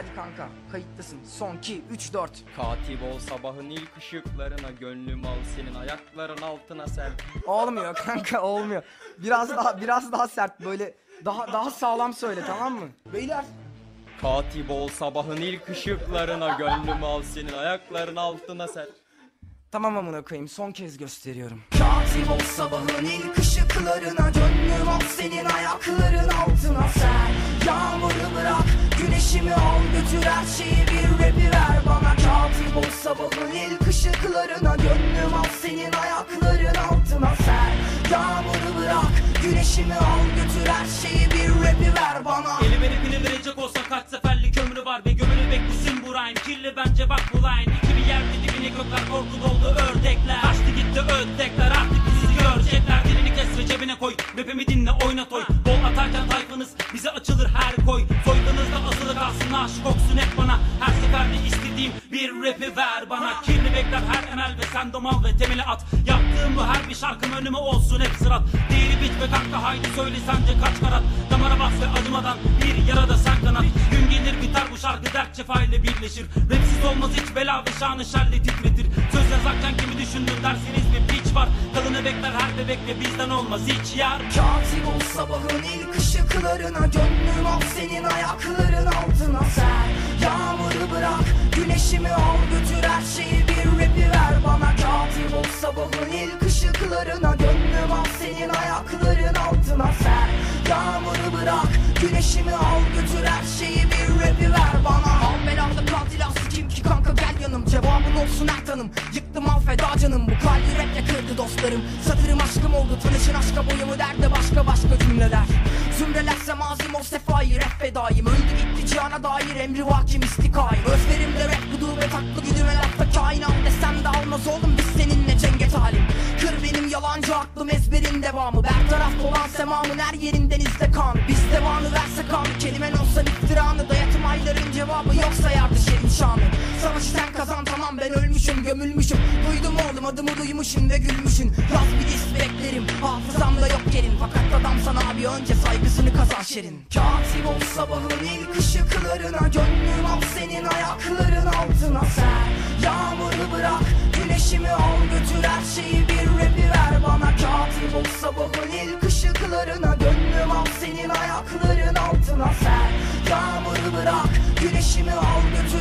Hadi kanka kayıttasın. Son 2 3 4. Katip ol sabahın ilk ışıklarına Gönlüm al senin ayakların altına ser Olmuyor kanka olmuyor. Biraz daha biraz daha sert böyle daha daha sağlam söyle tamam mı? Beyler Katip ol sabahın ilk ışıklarına Gönlüm al senin ayakların altına ser tamam amına koyayım son kez gösteriyorum. Katip ol sabahın ilk ışıklarına Gönlüm al senin ayakların altına ser güneşimi al götür her şeyi bir rapi ver bana. Katip ol sabahın ilk ışıklarına. Gönlüm al senin ayakların altına. Ser Yağmuru bırak güneşimi al götür her şeyi bir rapi ver bana. Eli verip bile verecek olsa kaç seferlik ömrü var Ve gömülü beklesin bu rhyme. Kirli bence bak bu line. İki bir yerde dibine gökler korku doldu ördekler. Kaçtı gitti ördekler artık bizi görecekler Dilini kes ve cebine koy. Rapimi dinle oynat oy Bol atarken tayfanız bize açılır her koy. Soyduğunuzda kalsın aşık olsun hep bana. Her seferde istediğim bir rapi ver bana. Kirli bekler her emel ve sen domal ve temeli at. Yaptığım bu her bir şarkım önüme olsun hep sırat. Değeri bit ve kanka haydi söyle sence kaç karat? Damara bas ve acımadan bir yarada sen kanat. Gün gelir biter bu şarkı dert cefa ile birleşir. Rapsiz olmaz hiç bela ve şanı şerle titretir. Söz yazarken kimi düşündün dersiniz bir piç var. Kalını bekler her bebek ve bizden olmaz hiç yar Katip ol sabahın ilk ışıklarına Gönlüm al senin ayakların güneşimi al götür her şeyi bir rapi ver bana. Katip ol sabahın ilk ışıklarına Gönlüm al senin ayakların altına. Ser Yağmuru bırak güneşimi al götür her şeyi bir rapi ver bana. Al belamda katilası kim ki kanka gel yanım. Cevabın olsun her tanım Yıktım al feda canım. Bu kalbi raple kırdı dostlarım. Satırım aşkım oldu tanışın aşka boyumu derde başka başka cümleler. Zümrelerse mazim o sefayı rap fedayım Öldü cihana dair emri vakim istikayım Özlerimde rap gudubet haklı güdüme lafta kain al desem de almaz oğlum biz seninle cenge talim Kır benim yalancı aklım ezberin devamı. Bertaraf olan semamın her yerinden izle kan. Biz devanı verse kan Kelimen olsan iftiranı. Dayatım ayların cevabı yoksa yardı şerin şanı Savaşı sen kazan tamam ben ölmüşüm gömülmüşüm. Duydum oğlum adımı duymuşum ve gülmüşün. Yaz bir diss beklerim hafızamda yok yerin Fakat adam sana abi önce saygısını kazan şerin Katip ol sabahın ilk ışıklarına Gönlüm al senin ayakların altına. Ser Yağmuru bırak güneşimi al götür her şeyi bir rapi ver bana. Katip ol sabahın ilk ışıklarına Gönlüm al senin ayakların altına. Ser Yağmuru bırak güneşimi al götür